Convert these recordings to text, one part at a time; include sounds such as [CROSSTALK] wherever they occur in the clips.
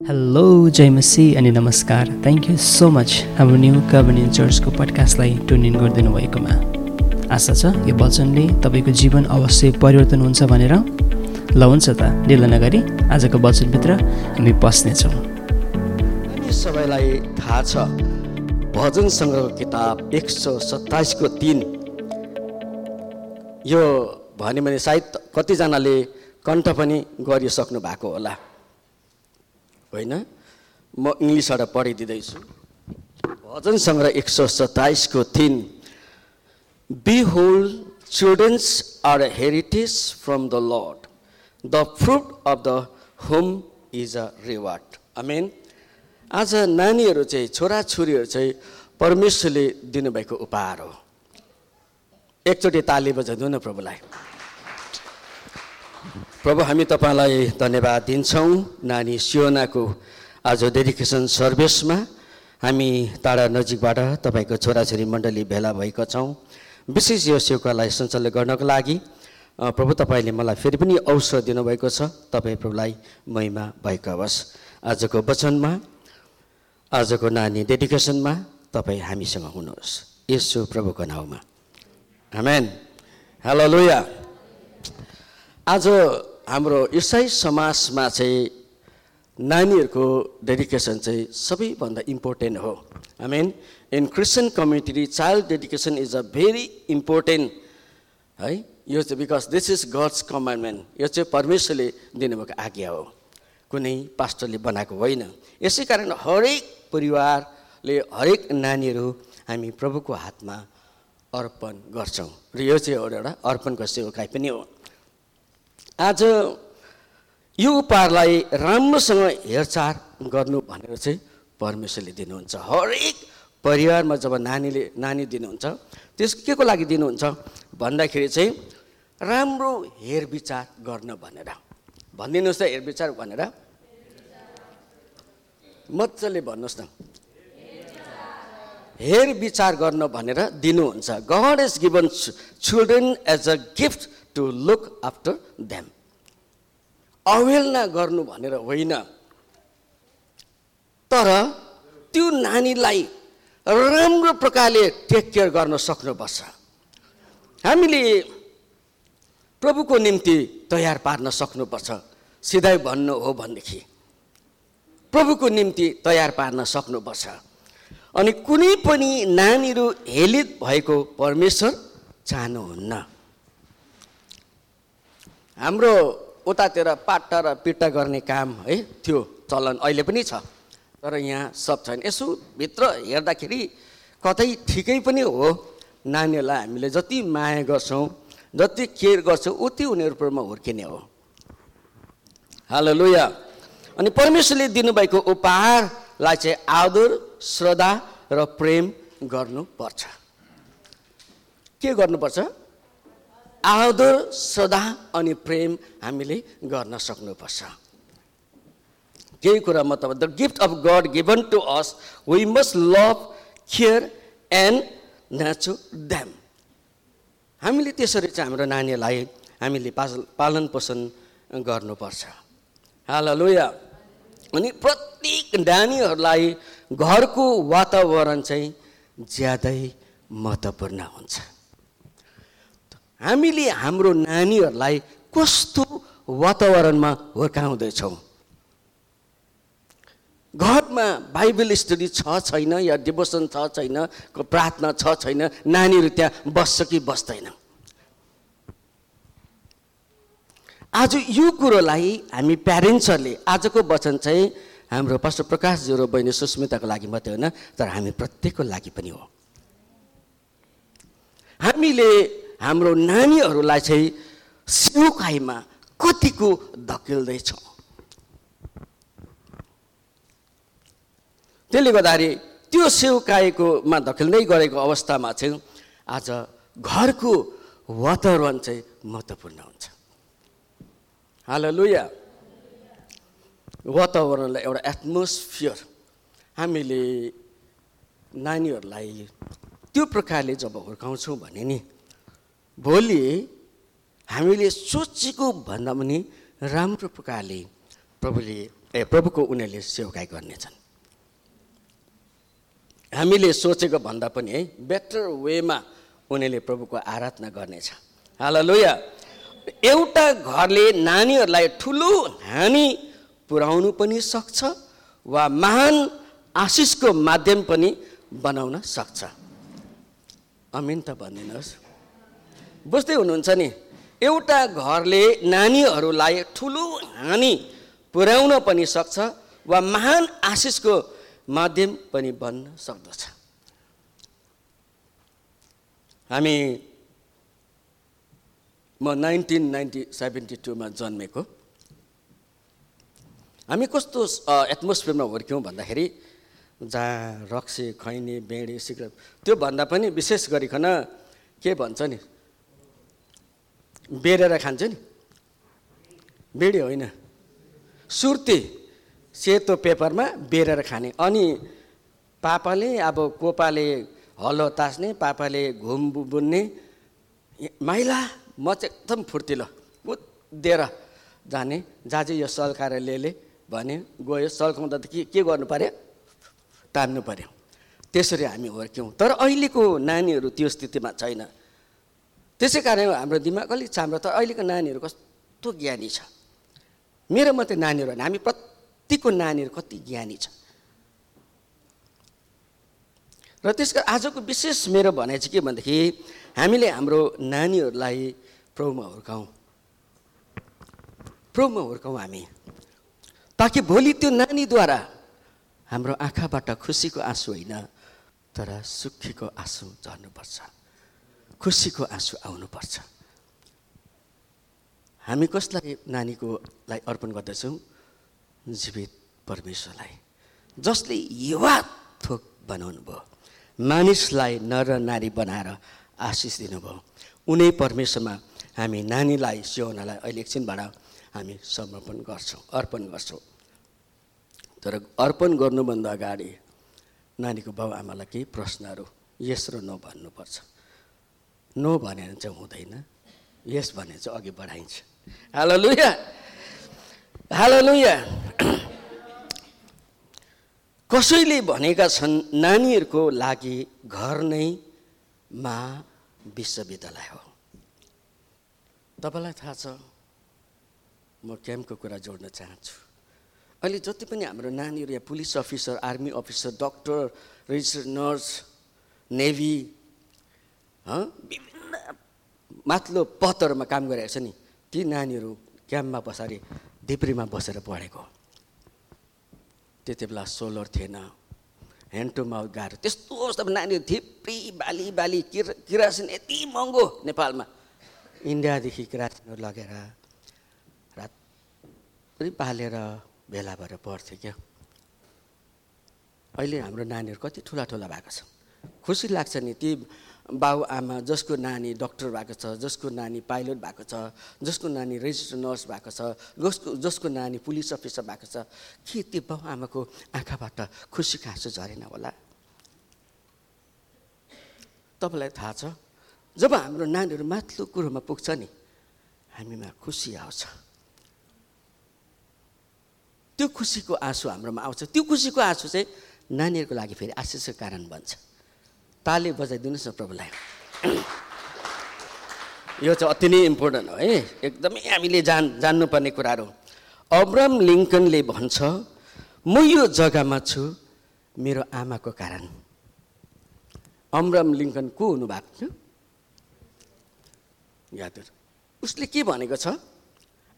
Hello जय मसी अनि नमस्कार। थ्याङ्क यू सो मच हाम्रो न्यू कभर्निङ चर्चको पडकास्टलाई ट्युन इन गरिदिनु भएकोमा आशा छ यो वचनले तपाईँको जीवन अवश्य परिवर्तन हुन्छ भनेर। ल हुन्छ त ढिलो नगरी आजको वचनभित्र हामी पस्नेछौँ। सबैलाई थाहा छ भजन सङ्ग्रहको किताब एक सौ सत्ताइसको तिन। यो भन्यो भने सायद कतिजनाले कण्ठ पनि गरिसक्नु भएको होला। होइन? म इङ्ग्लिसबाट पढिदिँदैछु। भजन सङ्ग्रह एक सौ सत्ताइसको तिन behold children's are heritage from the Lord the fruit of the womb is a reward I mean आज नानीहरू चाहिँ छोराछोरीहरू चाहिँ परमेश्वरले दिनुभएको उपहार हो। एकचोटि ताली बजाइदिउँ न प्रभुलाई। प्रभु हामी तपाईँलाई धन्यवाद दिन्छौँ। नानी सियोनाको आज डेडिकेसन सर्भिसमा हामी टाढा नजिकबाट तपाईँको छोराछोरी मण्डली भेला भएका छौँ। विशेष यो सेवालाई सञ्चालन गर्नको लागि प्रभु तपाईँले मलाई फेरि पनि अवसर दिनुभएको छ। तपाईँ प्रभुलाई महिमा भएको होस्। आजको वचनमा आजको नानी डेडिकेसनमा तपाईँ हामीसँग हुनुहोस्। यसो प्रभुको नाउँमा। हेलो लुया आज हाम्रो इसाई समाजमा चाहिँ नानीहरूको डेडिकेसन चाहिँ सबैभन्दा इम्पोर्टेन्ट हो। I mean in Christian community child dedication is a very important है? यो चाहिँ because this is God's commandment यो चाहिँ परमेश्वरले दिनुभएको आज्ञा हो। कुनै पास्टरले बनाएको होइन। यसै कारण हरेक परिवारले हरेक नानीहरू हामी प्रभुको हातमा अर्पण गर्छौँ। र यो चाहिँ एउटा अर्पणको सेवकाई पनि हो। आज यो उपहारलाई राम्रोसँग हेरचाह गर्नु भनेर चाहिँ परमेश्वरले दिनुहुन्छ। हरेक परिवारमा जब नानीले नानी दिनुहुन्छ त्यस के को लागि दिनुहुन्छ भन्दाखेरि चाहिँ राम्रो हेरविचार गर्न भनेर। भनिदिनुहोस् त हेरविचार भनेर। मजाले भन्नुहोस् न। हेर विचार गर्न भनेर दिनुहुन्छ। God is given children as a gift to look after them अवहेलना गर्नु भनेर होइन। तर त्यो नानीलाई राम्रो प्रकारले टेक केयर गर्न सक्नुपर्छ। हामीले प्रभुको निम्ति तयार पार्न सक्नुपर्छ। सिधै भन्नु हो भनेदेखि। प्रभुको निम्ति तयार पार्न सक्नुपर्छ। अनि कुनै पनि नानीहरू हेलित भएको परमेश्वर चाहनुहुन्न। हाम्रो उतातिर पाट्टा र पिट्टा गर्ने काम है थियो। चलन अहिले पनि छ। तर यहाँ सब छैन। यसो भित्र हेर्दाखेरि कतै ठिकै पनि हो। नानीहरूलाई हामीले जति माया गर्छौँ जति केयर गर्छौँ उति उनीहरूमा हुर्किने हो। हाल लुया अनि परमेश्वरले दिनुभएको उपहारलाई चाहिँ आदर श्रद्धा र प्रेम गर्नुपर्छ। के गर्नुपर्छ? आदर श्रद्धा अनि प्रेम हामीले गर्न सक्नुपर्छ। केही कुरा मतलब the gift of God given to us we must love care and nurture them हामीले त्यसरी चाहिँ हाम्रो नानीहरूलाई हामीले पालन पोषण गर्नुपर्छ। हालेलुया अनि प्रत्येक नानीहरूलाई घरको वातावरण चाहिँ ज्यादै महत्त्वपूर्ण हुन्छ। हामीले हाम्रो नानीहरूलाई कस्तो वातावरणमा हुर्काउँदैछौँ? घरमा बाइबल स्टडी छ छैन या डिभोसन छ छैन प्रार्थना छ छैन नानीहरू त्यहाँ बस्छ कि बस्दैन? आज यो कुरोलाई हामी प्यारेन्ट्सहरूले आजको वचन चाहिँ हाम्रो पास्टर प्रकाशज्यू र बहिनी सुस्मिताको लागि मात्रै होइन तर हामी प्रत्येकको लागि पनि हो। हामीले हाम्रो नानीहरूलाई चाहिँ सेवकाईमा कतिको धकेल्दैछौँ? त्यसले गर्दाखेरि त्यो सेवकाईकोमा धकेल्दै गरेको अवस्थामा चाहिँ आज घरको वातावरण चाहिँ महत्त्वपूर्ण हुन्छ। हाल लुया वातावरणलाई एउटा एटमोस्फियर हामीले नानीहरूलाई त्यो प्रकारले जब हुर्काउँछौँ भने नि भोलि हामीले सोचेको भन्दा पनि राम्रो प्रकारले प्रभुले ए प्रभुको उनीहरूले सेवकाई गर्नेछन्। हामीले सोचेको भन्दा पनि है बेटर वेमा उनीहरूले प्रभुको आराधना गर्नेछ। हाल लोया एउटा घरले नानीहरूलाई ठुलो हानि पुर्याउनु पनि सक्छ वा महान आशिषको माध्यम पनि बनाउन सक्छ। अमिन त भनिदिनुहोस् बुझ्दै हुनुहुन्छ नि एउटा घरले नानीहरूलाई ठुलो हानि पुर्याउन पनि सक्छ वा महान आशिषको माध्यम पनि बन्न सक्दछ। हामी म नाइन्टिन नाइन्टी सेभेन्टी टूमा जन्मेको। हामी कस्तो एटमोस्फियरमा हुर्क्यौँ भन्दाखेरि जहाँ रक्सी खैनी बेडी सिगरेट त्योभन्दा पनि विशेष गरिकन के भन्छ नि बेरेर खान्छ नि। बेडी होइन। सुर्ती सेतो पेपरमा बेरेर खाने। अनि पापाले अब कोपाले हलो तास्ने पापाले घुम बुन्ने। माइला म चाहिँ एकदम फुर्तिलो उद्धिएर जाने। जाजे यो सल्काएर भने गयो। सल्काउँदा त के के गर्नु पऱ्यो तान्नु पऱ्यो त्यसरी हामी हुर्क्यौँ। तर अहिलेको नानीहरू त्यो स्थितिमा छैन। त्यसै कारण हाम्रो दिमाग अलिक चाम्रो तर अहिलेको नानीहरू कस्तो ज्ञानी छ? मेरो मात्रै नानीहरू होइन हामी प्रतिको नानीहरू कति ज्ञानी छ? र त्यसको आजको विशेष मेरो भनाइ चाहिँ के भनेदेखि हामीले हाम्रो नानीहरूलाई प्रभुमा हुर्काउँ। प्रभुमा हुर्काउँ हामी। ताकि भोलि त्यो नानीद्वारा हाम्रो आँखाबाट खुसीको आँसु होइन तर सुखीको आँसु झर्नुपर्छ। खुसीको आँसु आउनुपर्छ। हामी कसलाई नानीको लाई अर्पण गर्दछौँ? जीवित परमेश्वरलाई। जसले युवा थोक बनाउनु भयो मानिसलाई नर नारी बनाएर आशिष दिनुभयो। उनै परमेश्वरमा हामी नानीलाई सिउनलाई अहिले एकछिनबाट हामी समर्पण गर्छौँ अर्पण गर्छौँ। तर अर्पण गर्नुभन्दा अगाडि नानीको बाउ आमालाई केही प्रश्नहरू यस र नो भन्नुपर्छ। नो भनेर चाहिँ हुँदैन। यस भने चाहिँ अघि बढाइन्छ। हाल लुया हाल लुया कसैले भनेका छन् नानीहरूको लागि घर नै मा विश्वविद्यालय हो। तपाईँलाई थाहा छ म क्याम्पको कुरा जोड्न चाहन्छु। अहिले जति पनि हाम्रो नानीहरू यहाँ police officer army officer doctor register nurse navy विभिन्न माथिल्लो पदहरूमा काम गरिरहेको छ नि ती नानीहरू क्याम्पमा पछाडि धिप्रीमा बसेर पढेको। त्यति बेला सोलर थिएन ह्यान्ड टु माउथ गाह्रो। त्यस्तो अवस्थामा नानीहरू धिप्री बाली बाली किरा किरासिन यति महँगो नेपालमा। इन्डियादेखि किरासिनहरू लगेर रात्रि पालेर भेला भएर पढ्थ्यो क्या। अहिले हाम्रो नानीहरू कति ठुला ठुला भएको छ। खुसी लाग्छ नि ती बाउ आमा जसको नानी डक्टर भएको छ जसको नानी पाइलट भएको छ जसको नानी रेजिस्टर नर्स भएको छ जसको जसको नानी पुलिस अफिसर भएको छ के त्यो आमाको आँखाबाट खुसी आँसु झरेन होला? तपाईँलाई थाहा छ जब हाम्रो नानीहरू माथिल्लो कुरोमा पुग्छ नि हामीमा खुसी आउँछ। त्यो खुसीको आँसु हाम्रोमा आउँछ। त्यो खुसीको आँसु चाहिँ नानीहरूको लागि फेरि आशिषको कारण बन्छ। ताली बजाइदिनुहोस् न प्रभुलाई। यो चाहिँ अति नै इम्पोर्टेन्ट हो है। एकदमै हामीले जान जान्नुपर्ने कुराहरू। अब्राम लिङ्कनले भन्छ म यो जग्गामा छु मेरो आमाको कारण। अब्राम लिङ्कन को हुनुभएको थियो? याद उसले के भनेको छ?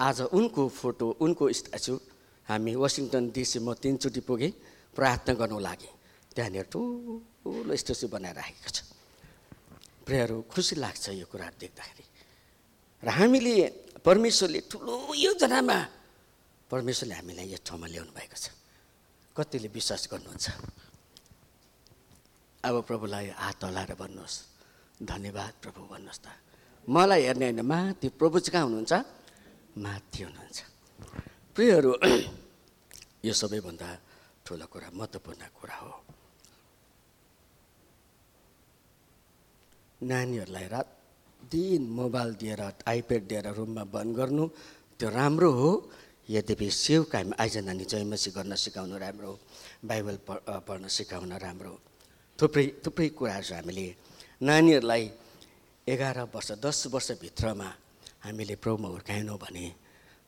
आज उनको फोटो उनको स्ट्याचु हामी वासिङटन म तिनचोटि पुगेँ प्रार्थना गर्नु लागि। त्यहाँनिर ठुलो स्ट्याचु बनाएर राखेको छ। प्रेयरहरू खुसी लाग्छ यो कुराहरू देख्दाखेरि। र हामीले परमेश्वरले ठुलो योजनामा परमेश्वरले हामीलाई यो ठाउँमा ल्याउनु भएको छ। कतिले विश्वास गर्नुहुन्छ? अब प्रभुलाई हात हलाएर भन्नुहोस्। धन्यवाद प्रभु भन्नुहोस् त। मलाई हेर्ने होइन माथि प्रभु चाहिँ कहाँ हुनुहुन्छ? माथि हुनुहुन्छ। प्रियहरू [CLEARS THROAT] यो सबैभन्दा ठुलो कुरा महत्त्वपूर्ण कुरा हो। नानीहरूलाई रात दिन मोबाइल दिएर आइप्याड दिएर रुममा बन्द गर्नु त्यो राम्रो हो। यद्यपि सेव आइज नानी जयमसी गर्न सिकाउनु राम्रो बाइबल पढ्न सिकाउन राम्रो थुप्रै थुप्रै कुराहरू हामीले नानीहरूलाई एघार वर्ष दस वर्षभित्रमा हामीले प्रभुमा हुर्काएनौँ भने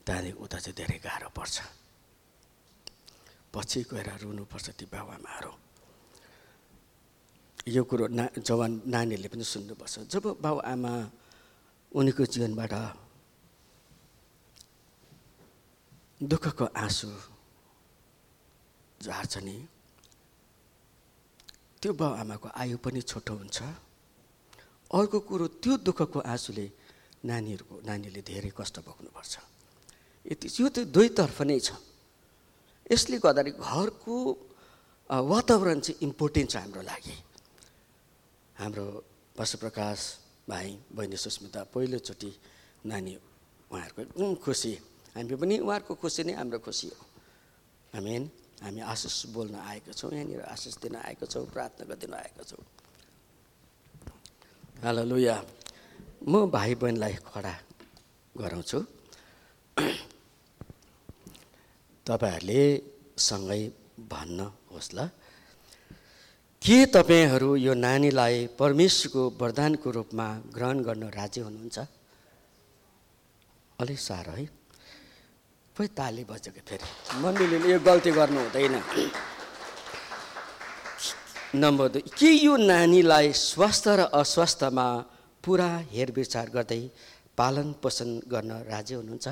त्यहाँदेखि उता चाहिँ धेरै गाह्रो पर्छ। पछि गएर रुनुपर्छ ती बाबुआमाहरू यो कुरो ना जवान नानीहरूले पनि सुन्नुपर्छ। जब बाबुआमा उनीको जीवनबाट दुःखको आँसु झार्छ नि त्यो बाबुआमाको आयु पनि छोटो हुन्छ। अर्को कुरो त्यो दुःखको आँसुले नानीहरूको नानीले धेरै कष्ट भोग्नुपर्छ। यति यो त दुवैतर्फ नै छ। यसले गर्दाखेरि घरको वातावरण चाहिँ इम्पोर्टेन्ट छ हाम्रो लागि। हाम्रो पशुप्रकाश भाइ बहिनी सुस्मिता पहिलोचोटि नानी उहाँहरूको एकदम खुसी। हामी पनि उहाँहरूको खुसी नै हाम्रो खुसी हो। हामी हामी आशिष बोल्न आएको छौँ यहाँनिर आशिष दिन आएको छौँ प्रार्थना गरिदिन आएको छौँ। हेलो लुया म भाइ बहिनीलाई खडा गराउँछु। [CLEARS THROAT] तपाईँहरूले सँगै भन्नुहोस् ल। के तपाईँहरू यो नानीलाई परमेश्वरको वरदानको रूपमा ग्रहण गर्न राजी हुनुहुन्छ? अलिक साह्रो है। खोइ ताली बजेको फेरि? मम्मीले यो गल्ती गर्नु हुँदैन। नम्बर दुई के यो नानीलाई स्वास्थ्य र अस्वास्थ्यमा पुरा हेरविचार गर्दै पालन पोषण गर्न राजी हुनुहुन्छ?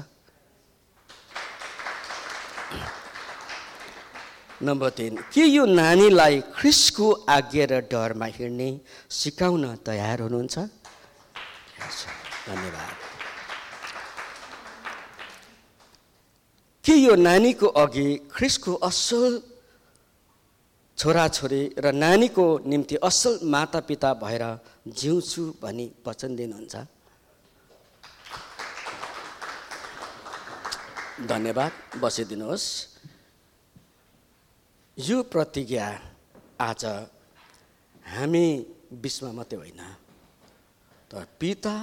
नम्बर तिन के यो नानीलाई ख्रिसको आज्ञा र डरमा हिँड्ने सिकाउन तयार हुनुहुन्छ? धन्यवाद। के यो नानीको अघि ख्रिसको असल छोराछोरी र नानीको निम्ति असल मातापिता भएर जिउँछु भनी वचन दिनुहुन्छ। धन्यवाद बसिदिनुहोस्। यो प्रतिज्ञा आज हामी विश्वमा मात्रै होइन। तर पिता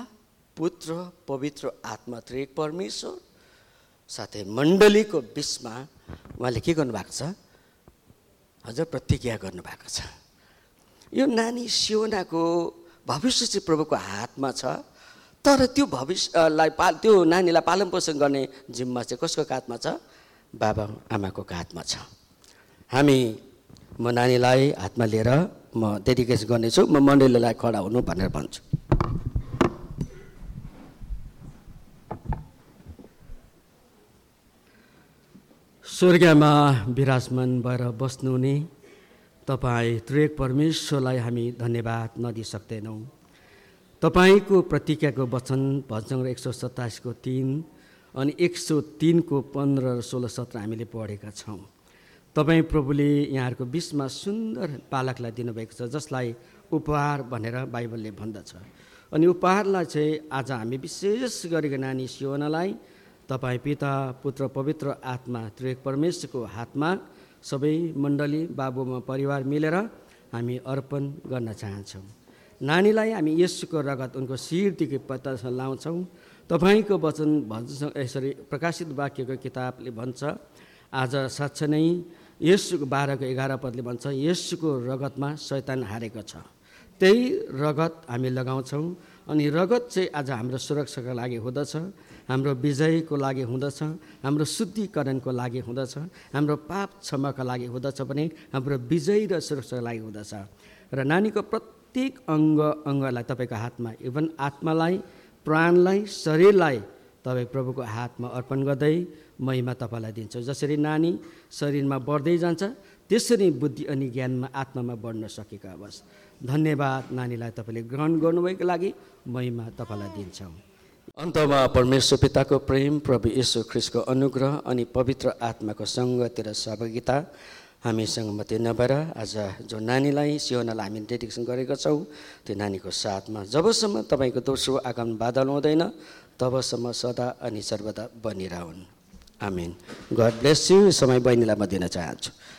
पुत्र पवित्र आत्मा त्रिक परमेश्वर साथै मण्डलीको बिचमा उहाँले के गर्नुभएको छ? हजुर प्रतिज्ञा गर्नुभएको छ। यो नानी सियोनाको भविष्य चाहिँ प्रभुको हातमा छ तर त्यो भविष्यलाई पा त्यो नानीलाई पालन पोषण गर्ने जिम्मा चाहिँ कसको हातमा छ? बाबा आमाको हातमा छ। हामी म नानीलाई हातमा लिएर म डेडिकेसन गर्नेछु म मण्डलीलाई खडा हुनु भनेर भन्छु। स्वर्गमा विराजमान भएर बस्नुहुने तपाईँ त्रिक परमेश्वरलाई हामी धन्यवाद नदिइ सक्दैनौँ तपाईँको प्रतिज्ञाको वचन भजन एक सौ सत्ताइसको तिन अनि एक सौ तिनको पन्ध्र र सोह्र सत्र हामीले पढेका छौँ। तपाईँ प्रभुले यहाँहरूको बिचमा सुन्दर बालकलाई दिनुभएको छ जसलाई उपहार भनेर बाइबलले भन्दछ। अनि उपहारलाई चाहिँ आज हामी विशेष गरेको नानी सियोनालाई तपाईँ पिता पुत्र पवित्र आत्मा त्रिवेक परमेश्वरको हातमा सबै मण्डली बाबुमा परिवार मिलेर हामी अर्पण गर्न चाहन्छौँ। नानीलाई हामी यसुको रगत उनको शिरदेखि पत्ता लाउँछौँ। तपाईँको वचन भन्छ यसरी प्रकाशित वाक्यको किताबले भन्छ आज साँच्चै नै यसुको बाह्रको एघार पदले भन्छ यसुको रगतमा शैतान हारेको छ। त्यही रगत हामी लगाउँछौँ अनि रगत चाहिँ आज हाम्रो सुरक्षाको लागि हुँदछ हाम्रो विजयको लागि हुँदछ हाम्रो शुद्धिकरणको लागि हुँदछ हाम्रो पाप क्षमाको लागि हुँदछ भने हाम्रो विजय र सुरक्षाको लागि हुँदछ। र नानीको प्रत्येक अङ्ग अङ्गलाई तपाईँको हातमा इभन आत्मालाई प्राणलाई शरीरलाई तपाईँ प्रभुको हातमा अर्पण गर्दै महिमा तपाईँलाई दिन्छु। जसरी नानी शरीरमा बढ्दै जान्छ त्यसरी बुद्धि अनि ज्ञानमा आत्मामा बढ्न सकेको अवस् धन्यवाद नानीलाई तपाईँले ग्रहण गर्नुभएको लागि महिमा तपाईँलाई दिन्छौँ। अन्तमा परमेश्वर पिताको प्रेम प्रभु यशु ख्रिसको अनुग्रह अनि पवित्र आत्माको सङ्गति र सहभागिता हामीसँग मात्रै नभएर आज जो नानीलाई सियोनालाई हामी डेडिकेसन गरेका छौँ त्यो नानीको साथमा जबसम्म तपाईँको दोस्रो आगमन बादल हुँदैन तबसम्म सदा अनि सर्वदा बनिरहन्। आमिन गड ब्लेस यु समय बहिनीलाई म दिन चाहन्छु